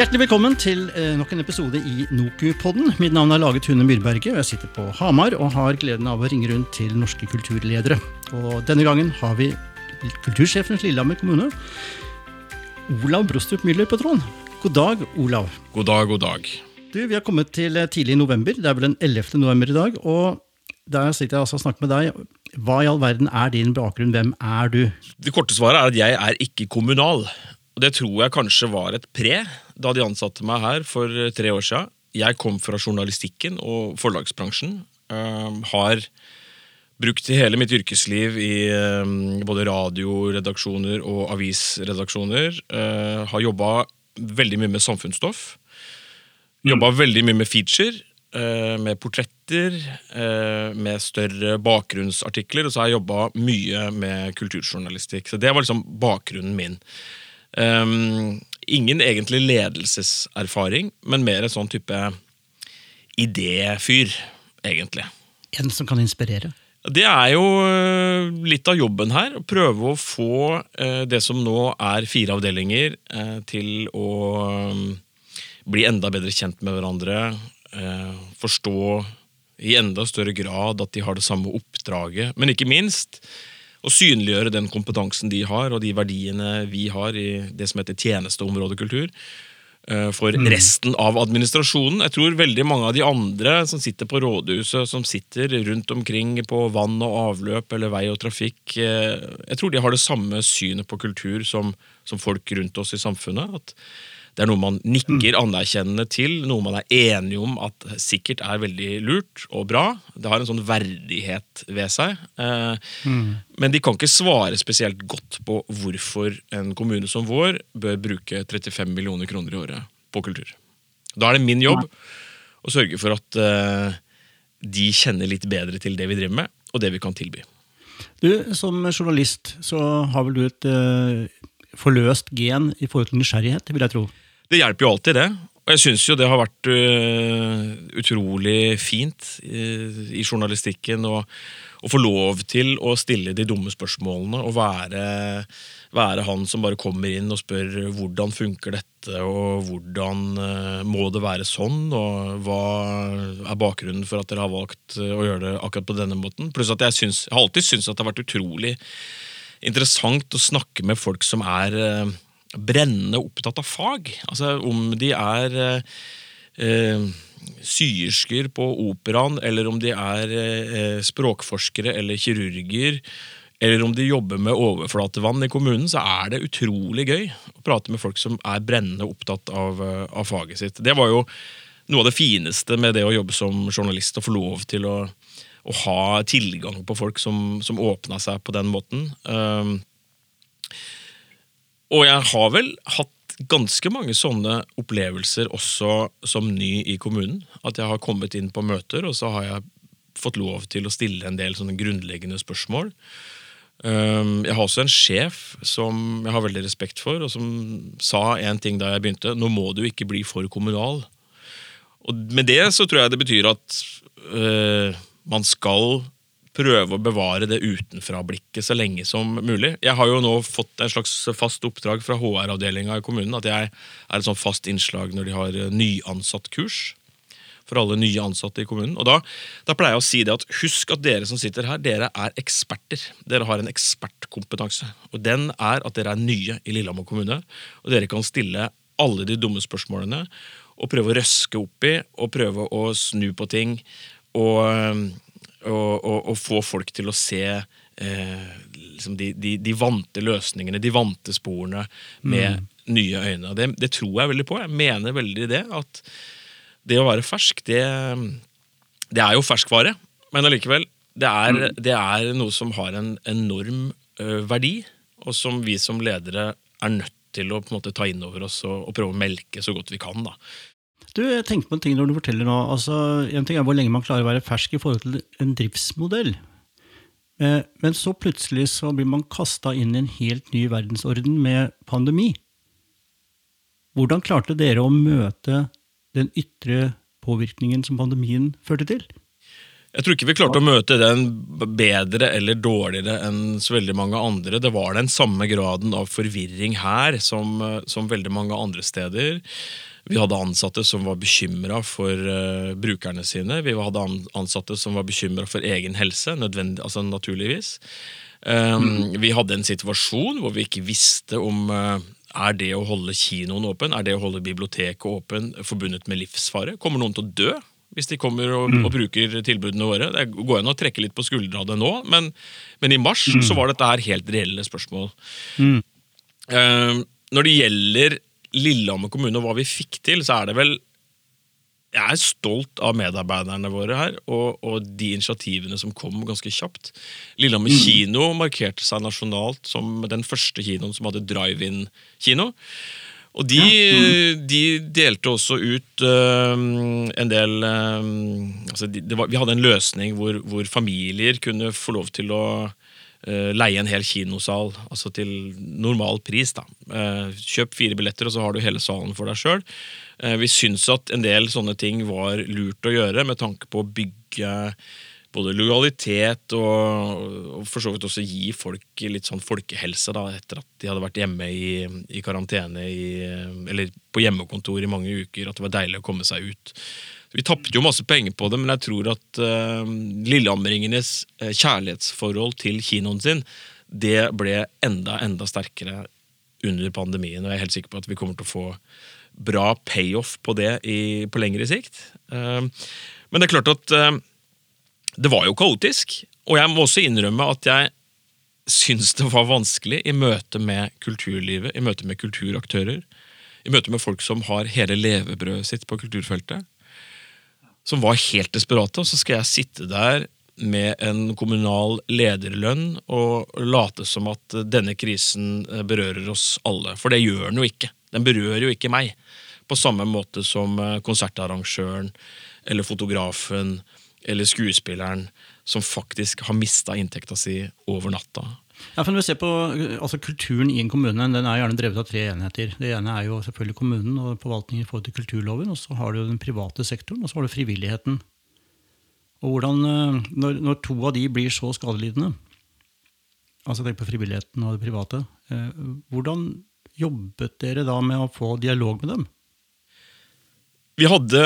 Hjertelig velkommen til eh, nok en episode i NOKU-podden. Mitt navn er Laget Hune Myrberget, og jeg sitter på Hamar og har gleden av å ringe rundt til norske kulturledere. Og Denne gangen har vi kultursjefen i Lillehammer kommune, Olav Brostrup Müller på tråden. God dag, Olav. God dag, god dag. Du, Vi har kommet til eh, tidlig i november. Det er vel den 11. november i dag. og Der sitter jeg altså og snakker med deg. Hva i all verden er din bakgrunn? Hvem er du? Det korte svaret er at jeg er ikke kommunal. Og Det tror jeg kanskje var et pre da de ansatte meg her for tre år siden. Jeg kom fra journalistikken og forlagsbransjen. Uh, har brukt hele mitt yrkesliv i uh, både radioredaksjoner og avisredaksjoner. Uh, har jobba veldig mye med samfunnsstoff. Jobba veldig mye med feature, eh, med portretter, eh, med større bakgrunnsartikler, og så har jeg jobba mye med kulturjournalistikk. Så det var liksom bakgrunnen min. Um, ingen egentlig ledelseserfaring, men mer en sånn type idéfyr, egentlig. En som kan inspirere? Det er jo eh, litt av jobben her. Å prøve å få eh, det som nå er fire avdelinger, eh, til å mm, bli enda bedre kjent med hverandre. Forstå i enda større grad at de har det samme oppdraget. Men ikke minst å synliggjøre den kompetansen de har, og de verdiene vi har i det som heter tjenesteområdekultur for mm. resten av administrasjonen. Jeg tror veldig mange av de andre som sitter på rådhuset, som sitter rundt omkring på vann og avløp eller vei og trafikk, jeg tror de har det samme synet på kultur som, som folk rundt oss i samfunnet. At det er noe man nikker anerkjennende til, noe man er enige om at sikkert er veldig lurt og bra. Det har en sånn verdighet ved seg. Mm. Men de kan ikke svare spesielt godt på hvorfor en kommune som vår bør bruke 35 millioner kroner i året på kultur. Da er det min jobb å sørge for at eh, de kjenner litt bedre til det vi driver med, og det vi kan tilby. Du, Som journalist så har vel du et uh, forløst gen i forhold til nysgjerrighet, vil jeg tro? Det hjelper jo alltid, det. Og jeg syns jo det har vært uh, utrolig fint uh, i journalistikken å, å, få lov til å stille de dumme spørsmålene og være, være, han som bare kommer inn og spør hvordan funker dette, og hvordan uh, må det være sånn, og hva er bakgrunnen for at dere har valgt å gjøre det akkurat på denne måten. Pluss at jeg, synes, jeg har alltid syntes at det har vært utrolig interessant å snakke med folk som er brennende opptatt av fag. Altså om de er eh, eh, syersker på operaen, eller om de er eh, språkforskere eller kirurger, eller om de jobber med overflatevann i kommunen, så er det utrolig gøy å prate med folk som er brennende opptatt av, eh, av faget sitt. Det var jo noe av det fineste med det å jobbe som journalist, å få lov til å, å ha tilgang på folk som, som åpna seg på den måten. Um, og jeg har vel hatt ganske mange sånne opplevelser også som ny i kommunen. At jeg har kommet inn på møter, og så har jeg fått lov til å stille en del sånne grunnleggende spørsmål. Um, jeg har også en sjef som jeg har veldig respekt for, og som sa en ting da jeg begynte. Nå må du ikke bli for kommunal. Og med det så tror jeg det betyr at uh, man skal prøve å bevare det utenfra-blikket så lenge som mulig. Jeg har jo nå fått en slags fast oppdrag fra HR-avdelinga i kommunen. At jeg er et sånn fast innslag når de har nyansatt-kurs for alle nye ansatte i kommunen. Og da, da, pleier jeg å si det at husk at dere som sitter her, dere er eksperter. Dere har en ekspertkompetanse. Og den er at dere er nye i Lillehammer kommune. Og dere kan stille alle de dumme spørsmålene og prøve å røske opp i og prøve å snu på ting. Og og, og, og få folk til å se eh, liksom de, de, de, vante løsningene, de vante sporene, med mm. nye øyne. Det, det, tror jeg veldig på. Jeg mener veldig det. At det å være fersk, det, det er jo ferskvare, men allikevel. Det er, mm. det er noe som har en enorm ø, verdi, og som vi som ledere er nødt til å på en måte ta inn over oss og, og prøve å melke så godt vi kan. da. Du, jeg tenkte på en ting når du forteller nå. Altså, en ting er hvor lenge man klarer å være fersk i forhold til en driftsmodell. Eh, men så plutselig så blir man kasta inn i en helt ny verdensorden med pandemi. Hvordan klarte dere å møte den ytre påvirkningen som pandemien førte til? Jeg tror ikke vi klarte å møte den bedre eller dårligere enn så veldig mange andre. Det var den samme graden av forvirring her som, som veldig mange andre steder. Vi hadde ansatte som var bekymra for uh, brukerne sine. Vi hadde ansatte som var bekymra for egen helse, altså naturligvis. Um, mm. Vi hadde en situasjon hvor vi ikke visste om uh, er det å holde kinoen åpen, er det å holde biblioteket åpen forbundet med livsfare? Kommer noen til å dø hvis de kommer og, mm. og bruker tilbudene våre? Det går an å trekke litt på det nå, men, men, i mars mm. så var dette her helt reelle spørsmål. Mm. Uh, når det gjelder Lillehammer kommune og hva vi fikk til, så er det vel jeg er stolt av medarbeiderne våre her, og, og de initiativene som kom ganske kjapt. Lillehammer mm. kino markerte seg nasjonalt som den første kinoen som hadde drive-in-kino. Og de, ja. mm. de, delte også ut uh, en del uh, altså de, var, Vi hadde en løsning hvor, hvor, familier kunne få lov til å leie en hel kinosal, altså til normal pris. da. kjøp fire billetter, og så har du hele salen for deg sjøl. vi syns at en del sånne ting var lurt å gjøre med tanke på å bygge både lojalitet og, og, for så vidt også gi folk litt sånn folkehelse da, etter at de hadde vært hjemme i, i karantene i, eller på hjemmekontor i mange uker. At det var deilig å komme seg ut. Vi tapte jo masse penger på det, men jeg tror at uh, lillehammeringenes uh, kjærlighetsforhold til kinoen sin det ble enda, enda sterkere under pandemien. Og jeg er helt sikker på at vi kommer til å få bra payoff på det i, på lengre sikt. Uh, men det er klart at det var jo kaotisk, og jeg må også innrømme at jeg syns det var vanskelig i møte med kulturlivet, i møte med kulturaktører, i møte med folk som har hele levebrødet sitt på kulturfeltet, som var helt desperate. Og så skal jeg sitte der med en kommunal lederlønn og late som at denne krisen berører oss alle. For det gjør den jo ikke. Den berører jo ikke meg. På samme måte som konsertarrangøren eller fotografen eller skuespilleren som faktisk har mista inntekta si over natta. Ja, for når vi ser på altså Kulturen i en kommune den er gjerne drevet av tre enheter. Det ene er jo selvfølgelig kommunen og forvaltningen i forhold til kulturloven. og Så har du den private sektoren, og så har du frivilligheten. Og hvordan, eh, når, når to av de blir så skadelidende, altså tenk på frivilligheten og det private, eh, hvordan jobbet dere da med å få dialog med dem? Vi hadde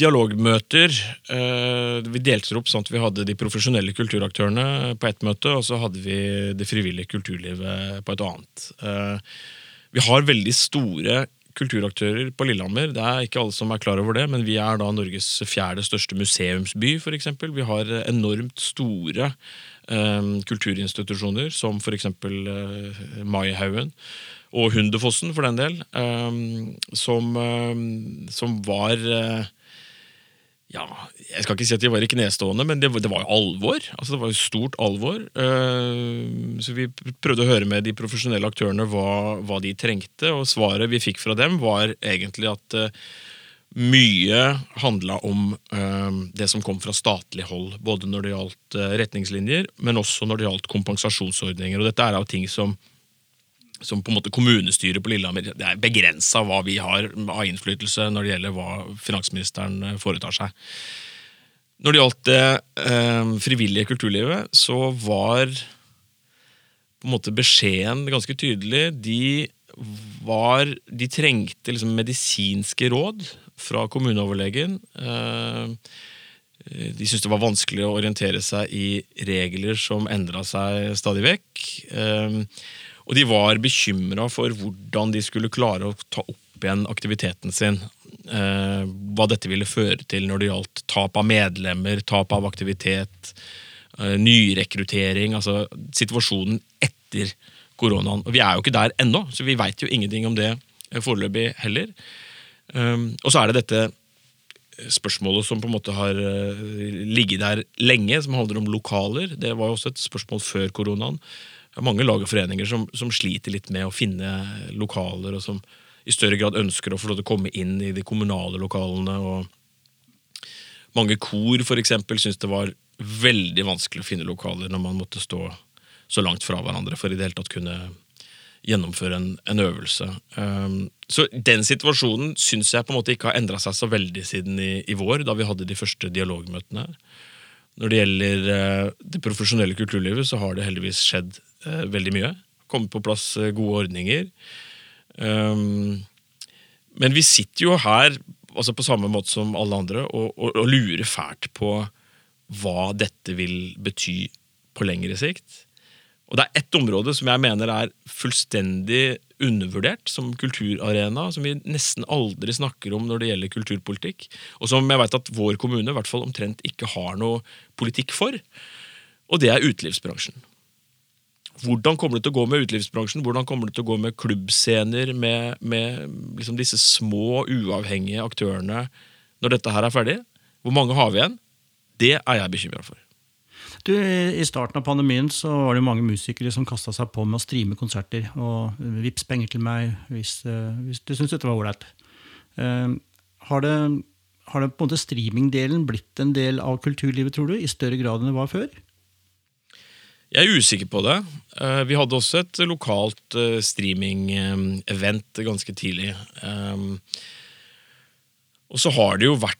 dialogmøter. Eh, vi delte opp sånn at vi hadde de profesjonelle kulturaktørene på ett møte, og så hadde vi det frivillige kulturlivet på et annet. Eh, vi har veldig store kulturaktører på Lillehammer. Det er ikke alle som er klar over det, men vi er da Norges fjerde største museumsby, f.eks. Vi har enormt store eh, kulturinstitusjoner, som f.eks. Eh, Maihaugen og Hundefossen, for den del, um, som, um, som, var uh, ja, Jeg skal ikke si at de var i knestående, men det, det var jo alvor. Altså, det var jo stort alvor. Uh, så vi prøvde å høre med de profesjonelle aktørene hva, hva de trengte, og svaret vi fikk fra dem, var egentlig at uh, mye handla om det som kom fra statlig hold, både når det gjaldt retningslinjer, men også når det gjaldt kompensasjonsordninger. Og dette er av ting som som på en måte kommunestyret på Lillehammer Det er begrensa hva vi har av innflytelse når det gjelder hva finansministeren eh, foretar seg. Når det gjaldt det eh, frivillige kulturlivet, så var på en måte beskjeden ganske tydelig. De, var, de trengte liksom medisinske råd fra kommuneoverlegen. Eh, de syntes det var vanskelig å orientere seg i regler som endra seg stadig vekk. Eh, og de var bekymra for hvordan de skulle klare å ta opp igjen aktiviteten sin. Eh, hva dette ville føre til når det gjaldt tap av medlemmer, tap av aktivitet, eh, nyrekruttering. Altså situasjonen etter koronaen. Og Vi er jo ikke der ennå, så vi veit jo ingenting om det foreløpig heller. Eh, og så er det dette spørsmålet som på en måte har uh, ligget der lenge, som handler om lokaler. Det var jo også et spørsmål før koronaen det er mange lag og foreninger som, som, sliter litt med å finne lokaler, og som i større grad ønsker å få lov til å komme inn i de kommunale lokalene. og Mange kor for eksempel, syns det var veldig vanskelig å finne lokaler når man måtte stå så langt fra hverandre for i det hele tatt kunne gjennomføre en, en øvelse. Um, så den situasjonen syns jeg på en måte ikke har endra seg så veldig siden i, i, vår, da vi hadde de første dialogmøtene. Når det gjelder uh, det profesjonelle kulturlivet, så har det heldigvis skjedd eh, veldig mye. Kommet på plass eh, gode ordninger. Um, Men vi sitter jo her altså på samme måte som alle andre og, og, og lurer fælt på hva dette vil bety på lengre sikt. Og det er ett område som jeg mener er fullstendig undervurdert som kulturarena, som vi nesten aldri snakker om når det gjelder kulturpolitikk, og som jeg vet at vår kommune i hvert fall omtrent ikke har noe politikk for, og det er utelivsbransjen. Hvordan kommer det til å gå med utelivsbransjen? Hvordan kommer det til å gå med klubbscener, med, med liksom disse små, uavhengige aktørene når dette her er ferdig? Hvor mange har vi igjen? Det er jeg bekymra for. Du, I starten av pandemien så var det mange musikere som kasta seg på med å streame konserter. Og vips penger til meg hvis, eh, hvis du syns dette var ålreit. Uh, har, det, har det på en måte streamingdelen blitt en del av kulturlivet, tror du, i større grad enn det var før? Jeg er usikker på det. Uh, vi hadde også et lokalt uh, streaming-event ganske tidlig. Um, og så har det jo vært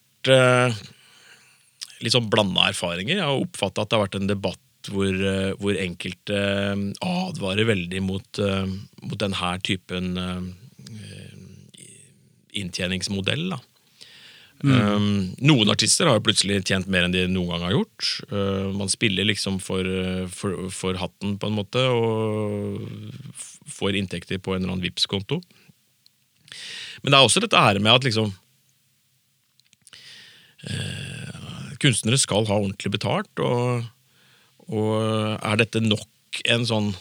litt sånn blanda erfaringer. Jeg har oppfatta at det har vært en debatt hvor, eh, hvor enkelte eh, advarer veldig mot, eh, mot denne typen inntjeningsmodell. da. Mm. Um, noen artister har jo plutselig tjent mer enn de noen gang har gjort. Uh, man spiller liksom for, for, for, hatten, på en måte, og får inntekter på en eller annen vips konto Men det er også dette her med at liksom uh, kunstnere skal ha ordentlig betalt, og, og er dette nok en sånn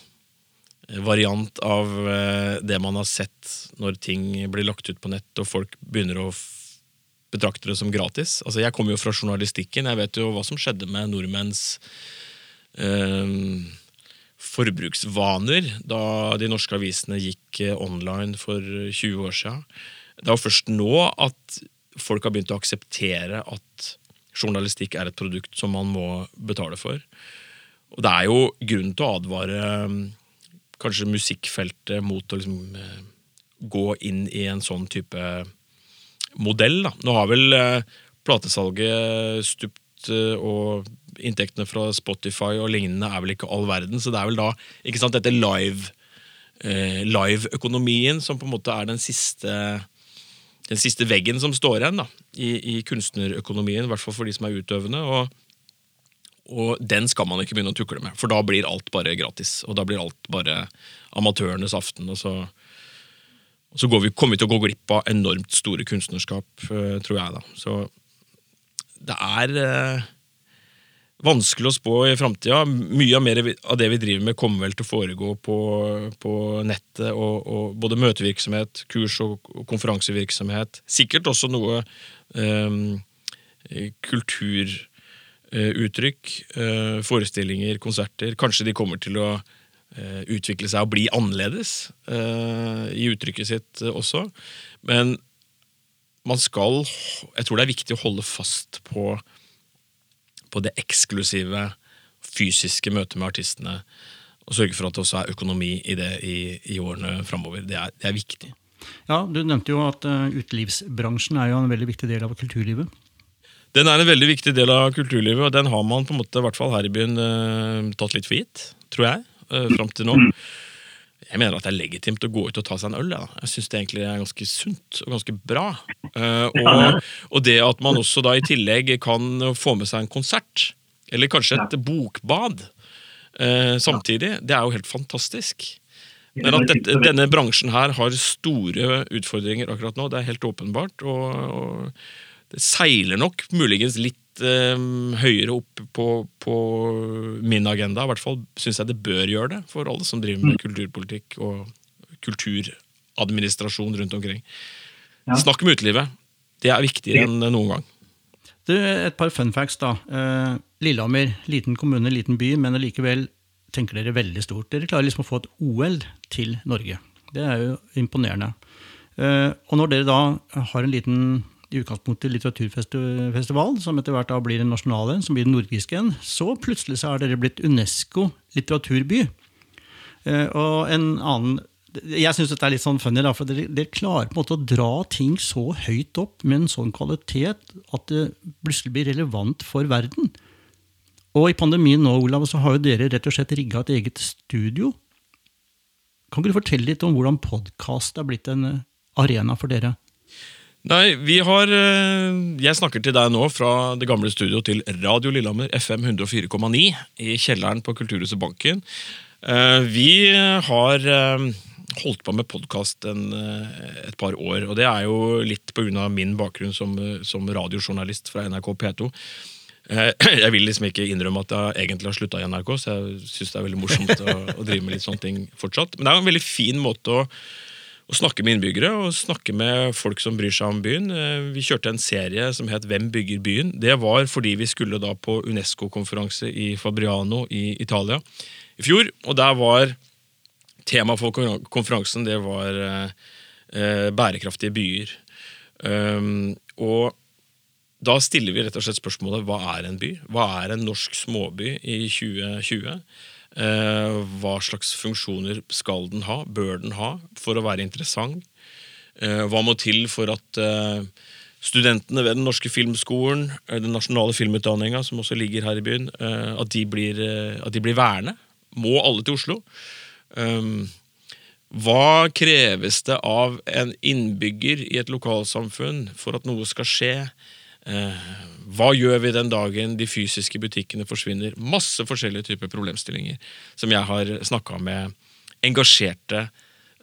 variant av eh, det man har sett når ting blir lagt ut på nett og folk begynner å betrakte det som gratis. Altså, jeg kommer jo fra journalistikken, jeg vet jo hva som skjedde med nordmenns eh, forbruksvaner da de norske avisene gikk eh, online for 20 år siden. Det er først nå at folk har begynt å akseptere at journalistikk er et produkt som man må betale for. Og det er jo grunn til å advare um, kanskje musikkfeltet mot å liksom, eh, gå inn i en sånn type modell. Da. Nå har vel eh, platesalget stupt, eh, og inntektene fra Spotify og lignende er vel ikke all verden, så det er vel da ikke sant, dette live live-økonomien som på en måte er den siste den siste veggen som står igjen da, i, i, kunstnerøkonomien, i hvert fall for de som er utøvende. Og, og, den skal man ikke begynne å tukle med, for da blir alt bare gratis. Og da blir alt bare amatørenes aften. og så, så vi, kommer vi til å gå glipp av enormt store kunstnerskap, eh, tror jeg. da. Så det er eh, vanskelig å spå i framtida. Mye av, det vi driver med, kommer vel til å foregå på, på nettet. Og, og, både møtevirksomhet, kurs- og, konferansevirksomhet. Sikkert også noe um, kulturuttrykk. Uh, forestillinger, konserter. Kanskje de kommer til å utvikle seg og bli annerledes uh, i uttrykket sitt også. Men man skal Jeg tror det er viktig å holde fast på på det eksklusive, fysiske møtet med artistene. Og sørge for at det også er økonomi i det i, i årene framover. Det, det, er viktig. Ja, Du nevnte jo at utelivsbransjen er jo en veldig viktig del av kulturlivet. Den er en veldig viktig del av kulturlivet, og den har man på en måte, i hvert fall her i byen tatt litt for gitt, tror jeg, uh, fram til nå. Jeg mener at det er legitimt å gå ut og ta seg en øl. Ja. Jeg syns det egentlig er ganske sunt og ganske bra. Uh, og, og, det at man også da i tillegg kan få med seg en konsert, eller kanskje et bokbad uh, samtidig, det er jo helt fantastisk. Men at dette, denne bransjen her har store utfordringer akkurat nå, det er helt åpenbart. Og, og det seiler nok muligens litt um, høyere opp på, på, min agenda. I hvert fall syns jeg det bør gjøre det for alle som driver med mm. kulturpolitikk og kulturadministrasjon rundt omkring. Ja. Snakk med utelivet. Det er viktigere enn noen gang. Du, et par fun facts, da. Eh, Lillehammer, liten kommune, liten by, men allikevel tenker dere veldig stort. Dere klarer liksom å få et OL til Norge. Det er jo imponerende. Eh, og når dere da har en liten i utgangspunktet litteraturfestival, som etter hvert da blir en nasjonal en, som blir den nordiske en, så plutselig så er dere blitt Unesco litteraturby. Eh, og en annen Jeg syns dette er litt sånn funny, for dere, dere, klarer på en måte å dra ting så høyt opp med en sånn kvalitet at det plutselig blir relevant for verden. Og i pandemien nå, Olav, så har jo dere rett og slett rigga et eget studio. Kan ikke du fortelle litt om hvordan podkast er blitt en arena for dere? Nei, vi har eh, Jeg snakker til deg nå fra det gamle studio til Radio Lillehammer FM 104,9 i kjelleren på Kulturhuset Banken. Eh, Vi har eh, holdt på med podkast et par år, og det er jo litt pga. min bakgrunn som, som radiojournalist fra NRK P2. Eh, Jeg vil liksom ikke innrømme at jeg egentlig har slutta i NRK, så jeg syns det er veldig morsomt å, å drive med litt sånne ting fortsatt. Men det er jo en veldig fin måte å, å snakke med innbyggere og snakke med folk som bryr seg om byen. Eh, Vi kjørte en serie som het Hvem bygger byen? Det var fordi vi skulle da på Unesco-konferanse i Fabriano i Italia i fjor. Og der var tema for konferansen det var eh, eh, bærekraftige byer. Og da stiller vi rett og slett spørsmålet hva er en by? Hva er en norsk småby i 2020? Eh, hva slags funksjoner skal den ha, bør den ha, for å være interessant? Eh, hva må til for at eh, studentene ved den norske filmskolen, den nasjonale filmutdanninga som også ligger her i byen, at, de blir, at de blir værende? Må alle til Oslo? Um, hva kreves det av en innbygger i et lokalsamfunn for at noe skal skje? Eh, hva gjør vi den dagen de fysiske butikkene forsvinner? Masse forskjellige typer problemstillinger som jeg har snakka med engasjerte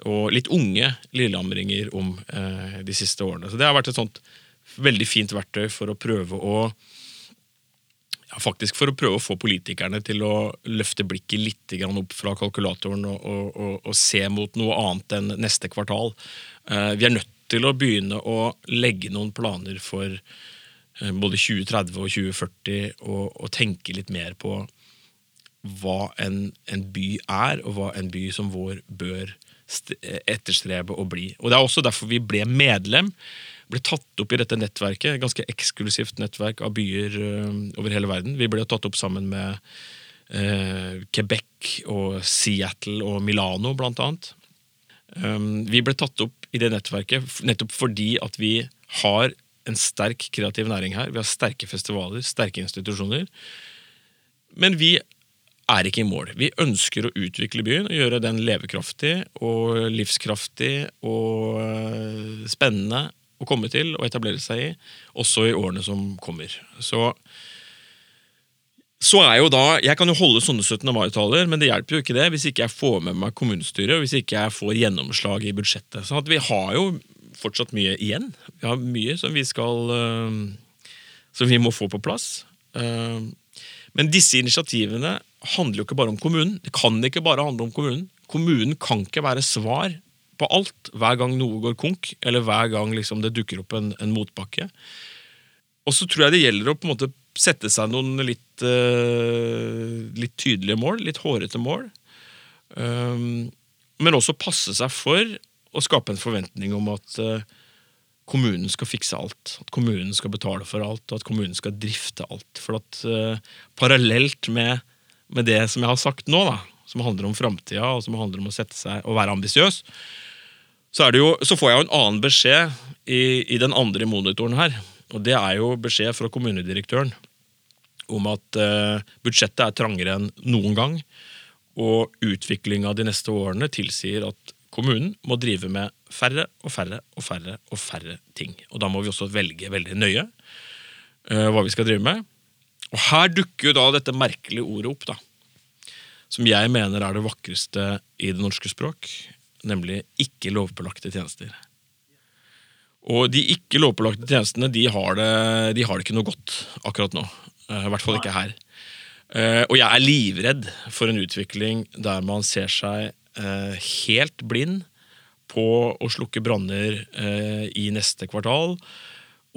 og litt unge lillehammeringer om eh, de siste årene. Så det har vært et sånt veldig fint verktøy for å prøve å ja, faktisk for å prøve å få politikerne til å løfte blikket litt opp fra kalkulatoren og, og, og, og se mot noe annet enn neste kvartal. Eh, vi er nødt til å begynne å legge noen planer for både 2030 og 2040 og, og tenke litt mer på hva en, en by er, og hva en by som vår bør etterstrebe å bli. Og Det er også derfor vi ble medlem. Ble tatt opp i dette nettverket, ganske eksklusivt nettverk av byer over hele verden. Vi ble tatt opp sammen med eh, Quebec og Seattle og Milano, blant annet. Um, vi ble tatt opp i det nettverket nettopp fordi at vi har en sterk kreativ næring her. Vi har sterke festivaler, sterke institusjoner. Men vi er ikke i mål. Vi ønsker å utvikle byen og gjøre den levekraftig og livskraftig og øh, spennende å komme til og etablere seg i, også i årene som kommer. Så så er jo da, Jeg kan jo holde sånne 17. mai-taler, men det hjelper jo ikke det hvis ikke jeg får med meg kommunestyret og hvis ikke jeg får gjennomslag i budsjettet. Så vi har jo fortsatt mye igjen. Vi har mye som vi skal øh, som vi må få på plass. Eh, Men disse initiativene handler jo ikke bare om kommunen. Det kan ikke bare handle om kommunen. Kommunen kan ikke være svar på alt hver gang noe går konk, eller hver gang liksom det dukker opp en, en motbakke. Og så tror jeg det gjelder å på en måte sette seg noen litt, uh, litt tydelige mål, litt hårete mål. Um, men også passe seg for å skape en forventning om at uh, kommunen skal fikse alt. At kommunen skal betale for alt, og at kommunen skal drifte alt. For at uh, parallelt med, med det som jeg har sagt nå, da, som handler om framtida, og som handler om å sette seg og være ambisiøs, så, så får jeg jo en annen beskjed i, i den andre monitoren her. Og det er jo beskjed fra kommunedirektøren om at eh, budsjettet er trangere enn noen gang. Og utviklinga de neste årene tilsier at kommunen må drive med færre og færre og færre og færre ting. Og da må vi også velge veldig nøye eh, hva vi skal drive med. Og her dukker jo da dette merkelige ordet opp, da. Som jeg mener er det vakreste i det norske språk, nemlig ikke lovpålagte tjenester. Og de ikke lovpålagte tjenestene de har, det, de har det ikke noe godt akkurat nå. Eh, I hvert fall ikke her. Eh, Og jeg er livredd for en utvikling der man ser seg eh, helt blind på å slukke branner i neste kvartal,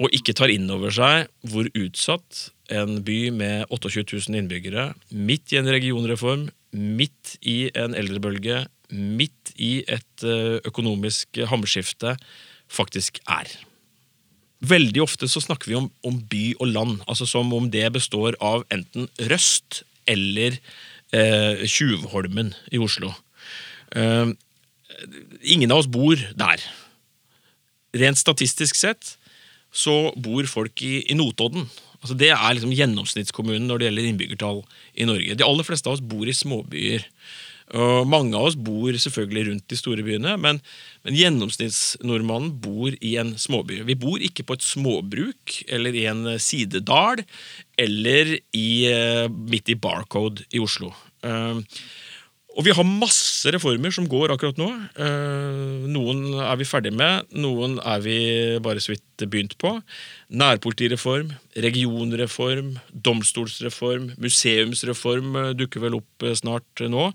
og ikke tar inn over seg hvor utsatt en by med 28 000 innbyggere, midt i en regionreform, midt i en eldrebølge, midt i et økonomisk hamskifte, faktisk er. Veldig ofte så snakker vi om, om by og land, altså som om det består av enten Røst eller eh, Tjuvholmen i Oslo. Eh, ingen av oss bor der. Rent statistisk sett så bor folk i, i Notodden. Altså Det er liksom gjennomsnittskommunen når det gjelder innbyggertall i Norge. De aller fleste av oss bor i småbyer. Og mange av oss bor selvfølgelig rundt de store byene, men, men gjennomsnittsnordmannen bor i en småby. Vi bor ikke på et småbruk eller i en sidedal eller i, eh, midt i Barcode i Oslo. Uh, og vi har masse reformer som går akkurat nå. Uh, noen er vi ferdig med, noen er vi bare så vidt begynt på. Nærpolitireform, regionreform, domstolsreform, museumsreform dukker vel opp snart nå.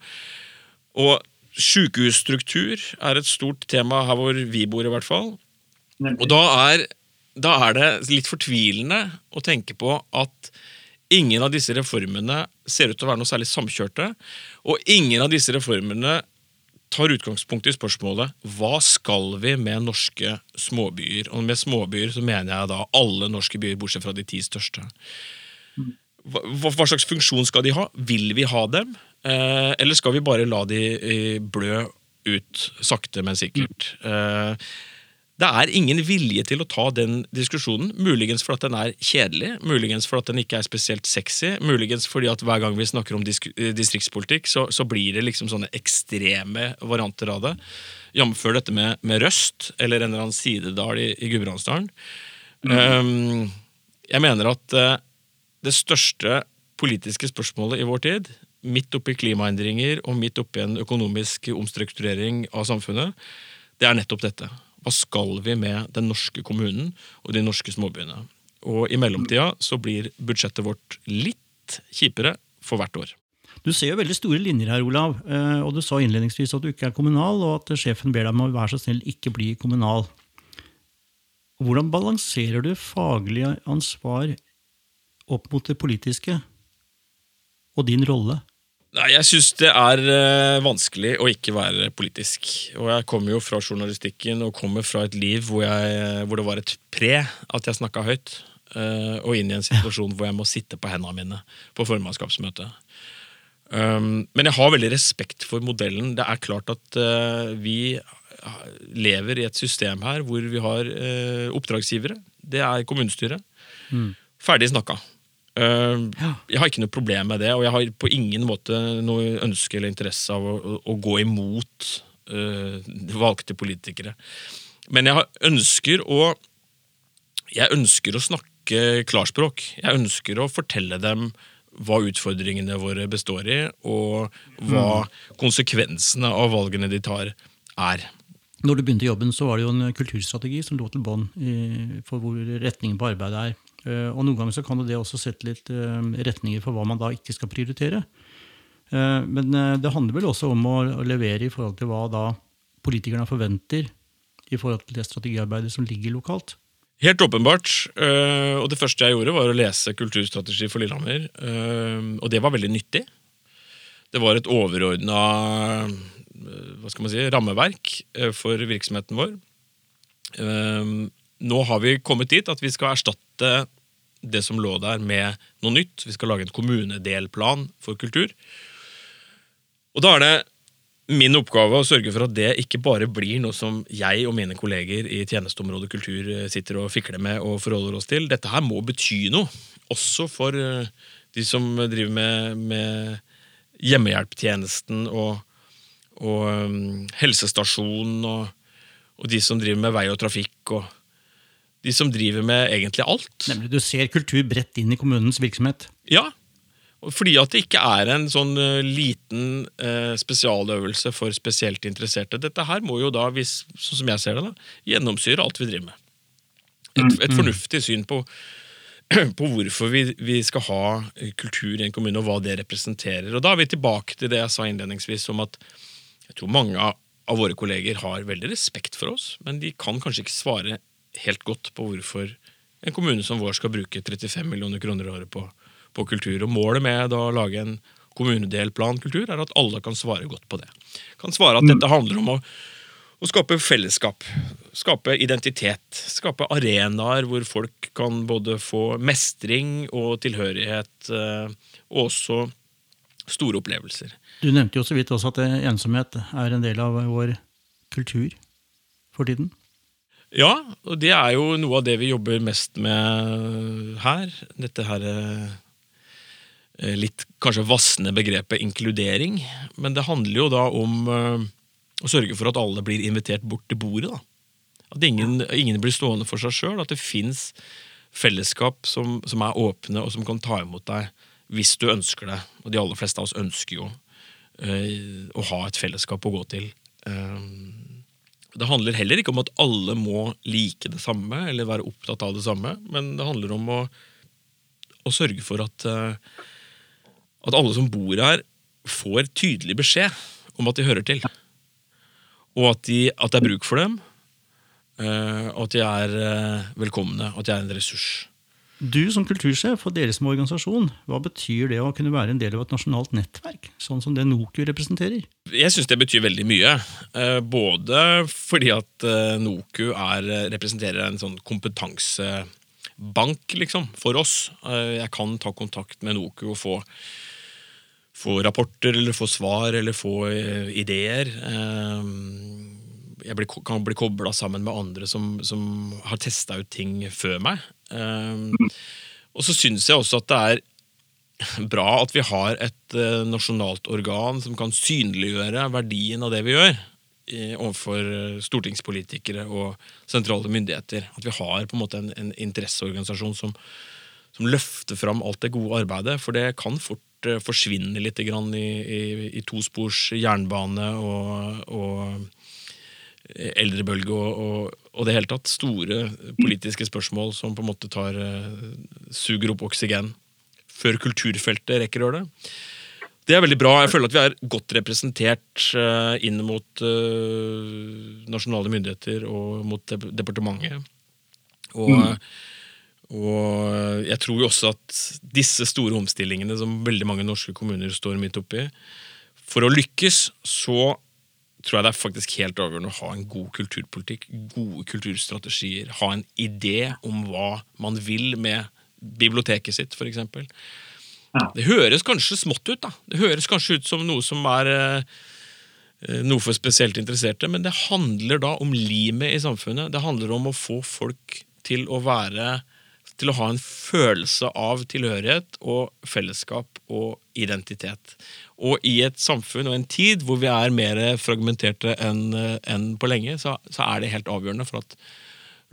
Og sykehusstruktur er et stort tema her hvor vi bor, i hvert fall. Og da er, da er det litt fortvilende å tenke på at ingen av disse reformene ser ut til å være noe særlig samkjørte. Og ingen av disse reformene tar utgangspunkt i spørsmålet hva skal vi med norske småbyer? Og med småbyer så mener jeg da alle norske byer, bortsett fra de ti største. Hva, hva slags funksjon skal de ha? Vil vi ha dem? Eh, eller skal vi bare la de eh, blø ut sakte, men sikkert? Eh, det er ingen vilje til å ta den diskusjonen. Muligens fordi den er kjedelig, muligens fordi den ikke er spesielt sexy, muligens fordi at hver gang vi snakker om distriktspolitikk, så, så blir det liksom sånne ekstreme varianter av det. Jf. dette med, med, Røst, eller en eller annen sidedal i, i Gudbrandsdalen. Mm. Um, jeg mener at uh, det største politiske spørsmålet i vår tid midt oppi klimaendringer og midt oppi en økonomisk omstrukturering av samfunnet, det er nettopp dette. Hva skal vi med den norske kommunen og de norske småbyene? Og i mellomtida så blir budsjettet vårt litt kjipere for hvert år. Du ser jo veldig store linjer her, Olav. Eh, og Du sa innledningsvis at du ikke er kommunal, og at sjefen ber deg om å være så snill ikke bli kommunal. Hvordan balanserer du faglig ansvar opp mot det politiske og din rolle? Nei, Jeg syns det er uh, vanskelig å ikke være politisk. Og jeg kommer jo fra journalistikken og kommer fra et liv hvor, jeg, hvor det var et pre at jeg snakka høyt. Uh, og inn i en situasjon hvor jeg må sitte på hendene mine på formannskapsmøtet. Um, men jeg har veldig respekt for modellen. Det er klart at uh, vi lever i et system her hvor vi har oppdragsgivere. Det er kommunestyret. Mm. Ferdig snakka. Uh, jeg har ikke noe problem med det, og jeg har på ingen måte noe ønske eller interesse av å, å gå imot uh, valgte politikere. Men jeg ønsker å Jeg ønsker å snakke klarspråk. Jeg ønsker å fortelle dem hva utfordringene våre består i, og hva mm. konsekvensene av valgene de tar, er. Når du begynte jobben, så var det jo en kulturstrategi som lå til bånn for hvor retningen på arbeidet er. Eh, og Noen ganger så kan det også sette litt eh, retninger for hva man da ikke skal prioritere. Eh, men det handler vel også om å levere i forhold til hva da politikerne forventer i forhold til det strategiarbeidet som ligger lokalt. Helt åpenbart. Og det første jeg gjorde, var å lese Kulturstrategi for Lillehammer. Og det var veldig nyttig. Det var et overordna si, rammeverk for virksomheten vår. Nå har vi kommet dit at vi skal erstatte det som lå der, med noe nytt. Vi skal lage en kommunedelplan for kultur. Og da er det min oppgave å sørge for at det ikke bare blir noe som jeg og mine kolleger i tjenesteområdet kultur eh, sitter og fikler med og forholder oss til. Dette her må bety noe, også for eh, de som driver med, med hjemmehjelptjenesten og, og um, helsestasjonen, og, og, de som driver med vei og trafikk. og de som driver med egentlig alt. Nemlig Du ser kultur bredt inn i kommunens virksomhet? Ja. Fordi at det ikke er en sånn uh, liten eh, spesialøvelse for spesielt interesserte. Dette her må jo da, hvis, sånn som jeg ser det, da, gjennomsyre alt vi driver med. Et, mm, et mm. fornuftig syn på, på hvorfor vi, vi, skal ha kultur i en kommune, og hva det representerer. Og Da er vi tilbake til det jeg sa innledningsvis om at jeg tror mange av, av våre kolleger har veldig respekt for oss, men de kan kanskje ikke svare helt godt på hvorfor en kommune som vår skal bruke 35 millioner kroner i året på, på kultur. Og Målet med å lage en kommunedelplan kultur er at alle kan svare godt på det. Kan svare at dette handler om å, å skape fellesskap, skape identitet. Skape arenaer hvor folk kan både få mestring og tilhørighet, eh, og også store opplevelser. Du nevnte jo så vidt også at ensomhet er en del av vår kultur for tiden. Ja, og det er jo noe av det vi jobber mest med her. Dette her eh, eh, litt kanskje vassende begrepet inkludering. Men det handler jo da om eh, å sørge for at alle blir invitert bort til bordet. da. At ingen, ingen blir stående for seg sjøl. At det fins fellesskap som, som, er åpne, og som kan ta imot deg hvis du ønsker det. Og de aller fleste av oss ønsker jo øh, å ha et fellesskap å gå til. Uh, det handler heller ikke om at alle må like det samme eller være opptatt av det samme, men det handler om å, å sørge for at, uh, at alle som bor her, får tydelig beskjed om at de hører til. Og at, de, at det er bruk for dem, Eh, og at de er velkomne, velkomne, at de er en ressurs. Du som kultursjef og dere som organisasjon, hva betyr det å kunne være en del av et nasjonalt nettverk, sånn som det NOKU representerer? Jeg syns det betyr veldig mye. Eh, både fordi at NOKU er, representerer en sånn kompetansebank, liksom, for oss. Jeg kan ta kontakt med NOKU og få, få rapporter, eller få svar, eller få ideer jeg blir, kan bli kobla sammen med andre som, som har testa ut ting før meg. Um, og så syns jeg også at det er bra at vi har et uh, nasjonalt organ som kan synliggjøre verdien av det vi gjør i, overfor uh, stortingspolitikere og sentrale myndigheter. At vi har på en måte en, en interesseorganisasjon som, som, løfter fram alt det gode arbeidet. For det kan fort uh, forsvinne litt i, i, i tospors jernbane og, og eldrebølge og, og, og, det hele tatt store politiske spørsmål som på en måte tar uh, suger opp oksygen før kulturfeltet rekker å gjøre det. Det er veldig bra. Jeg føler at vi er godt representert uh, inn mot uh, nasjonale myndigheter og mot departementet. Og, mm. og jeg tror jo også at disse store omstillingene som veldig mange norske kommuner står midt oppi, for å lykkes så tror jeg det er faktisk helt avgjørende å ha en god kulturpolitikk, gode kulturstrategier, ha en idé om hva man vil med biblioteket sitt, f.eks. Ja. Det høres kanskje smått ut, da. Det høres kanskje ut som noe som er eh, noe for spesielt interesserte, men det handler da om limet i samfunnet. Det handler om å få folk til å være til å ha en følelse av tilhørighet og fellesskap og identitet. Og i et samfunn og en tid hvor vi er mer fragmenterte enn en på lenge, så, så, er det helt avgjørende for at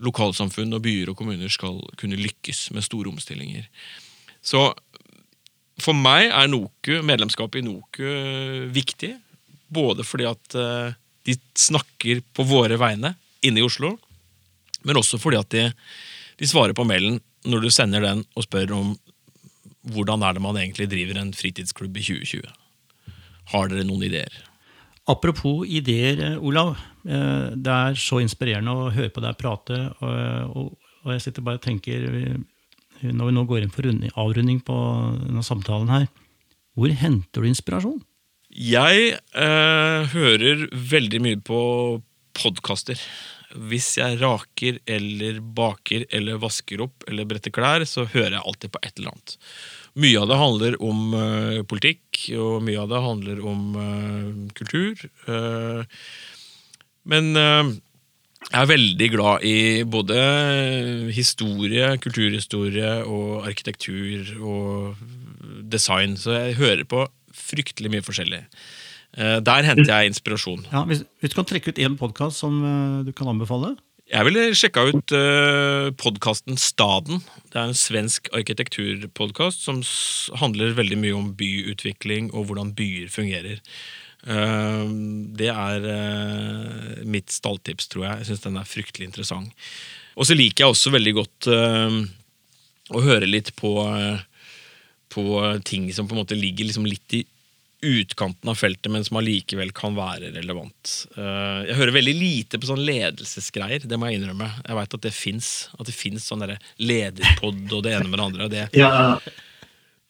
lokalsamfunn og byer og kommuner skal kunne lykkes med store omstillinger. Så for meg er NOKU, medlemskapet i NOKU viktig. Både fordi at eh, de snakker på våre vegne inne i Oslo, men også fordi at de, de svarer på mailen når du sender den og spør om hvordan er det man egentlig driver en fritidsklubb i 2020. Har dere noen ideer? Apropos ideer, eh, Olav. Eh, det er så inspirerende å høre på deg prate. Og, jeg sitter bare og tenker, når vi nå går inn for avrunding på denne samtalen her, hvor henter du inspirasjon? Jeg eh, hører veldig mye på podkaster hvis jeg raker eller baker eller vasker opp eller bretter klær, så hører jeg alltid på et eller annet. Mye av det handler om uh, politikk, og mye av det handler om uh, kultur. Uh, men jeg er veldig glad i både historie, kulturhistorie og arkitektur og design, så jeg hører på fryktelig mye forskjellig. Eh, der henter jeg inspirasjon. Ja, hvis, hvis, du kan trekke ut én podkast som uh, du kan anbefale? Jeg ville sjekka ut uh, podkasten Staden. Det er en svensk arkitekturpodkast som handler veldig mye om byutvikling og hvordan byer fungerer. Uh, det er uh, mitt stalltips, tror jeg. Jeg syns den er fryktelig interessant. Og så liker jeg også veldig godt å høre litt på, på ting som på en måte ligger liksom litt i utkanten av feltet, men som allikevel kan være relevant. Eh, jeg hører veldig lite på sånn ledelsesgreier, det må jeg innrømme. Jeg veit at det fins. At det fins sånn lederpod og det ene med det andre. Det, ja.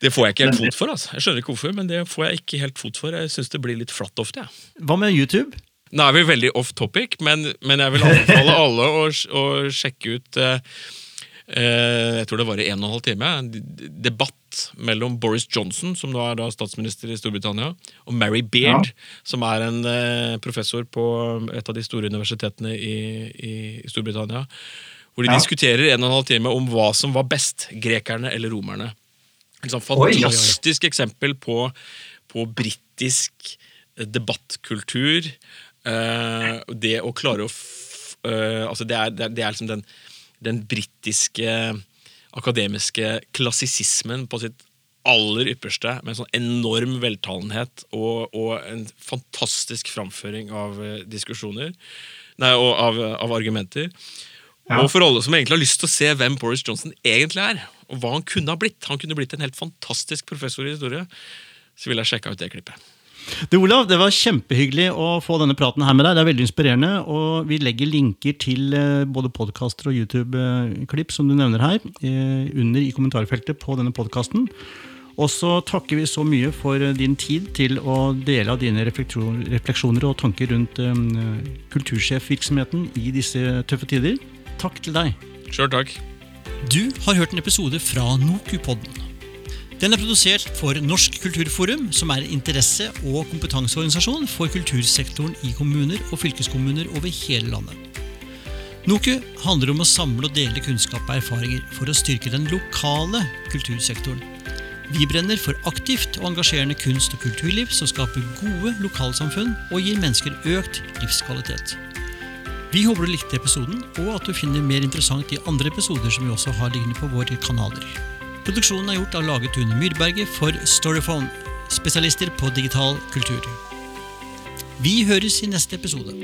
det får jeg ikke helt fot for. altså. Jeg skjønner ikke hvorfor, men det får jeg ikke helt fot for. Jeg syns det blir litt flatt ofte. Ja. Hva med YouTube? Nå er vi veldig off topic, men, men jeg vil anbefale alle å, å sjekke ut uh, jeg tror det var i en og en halv time, en debatt mellom Boris Johnson, som nå er da statsminister i Storbritannia, og Mary Beard, ja. som er en eh, professor på et av de store universitetene i, i Storbritannia. Hvor de ja. diskuterer en og en halv time om hva som var best, grekerne eller romerne. Et sånn Oi, ja. fantastisk eksempel på, på britisk debattkultur. Eh, det å klare å eh, Altså, det er, det er, det er liksom den, den britiske akademiske klassisismen på sitt aller ypperste, med en sånn enorm veltalenhet og, og en fantastisk framføring av eh, diskusjoner. Nei, og av, av argumenter. Ja. Og for alle som egentlig har lyst til å se hvem Boris Johnson egentlig er, og hva han kunne ha blitt, han kunne blitt en helt fantastisk professor i historie, så vil jeg sjekke ut det klippet. Du, Olav, Det var kjempehyggelig å få denne praten her med deg. Det er veldig inspirerende. og Vi legger linker til eh, både podkaster og YouTube-klipp som du nevner her, eh, under i kommentarfeltet på denne podkasten. Og så takker vi så mye for eh, din tid til å dele av dine refleksjoner og tanker rundt kultursjefvirksomheten i disse tøffe tider. Takk til deg. Sjøl takk. Du har hørt en episode fra Nokupodden. Den er produsert for Norsk kulturforum, som er interesse- og kompetanseorganisasjon for kultursektoren i kommuner og fylkeskommuner over hele landet. NOKU handler om å samle og dele kunnskap og erfaringer for å styrke den lokale kultursektoren. Vi brenner for aktivt og engasjerende kunst- og kulturliv som skaper gode lokalsamfunn og gir mennesker økt livskvalitet. Vi håper du likte episoden, og at du finner mer interessant i andre episoder som vi også har liggende på våre kanaler. Produksjonen er gjort av Lage Tune Myrberget for Storyphone, spesialister på digital kultur. Vi høres i neste episode.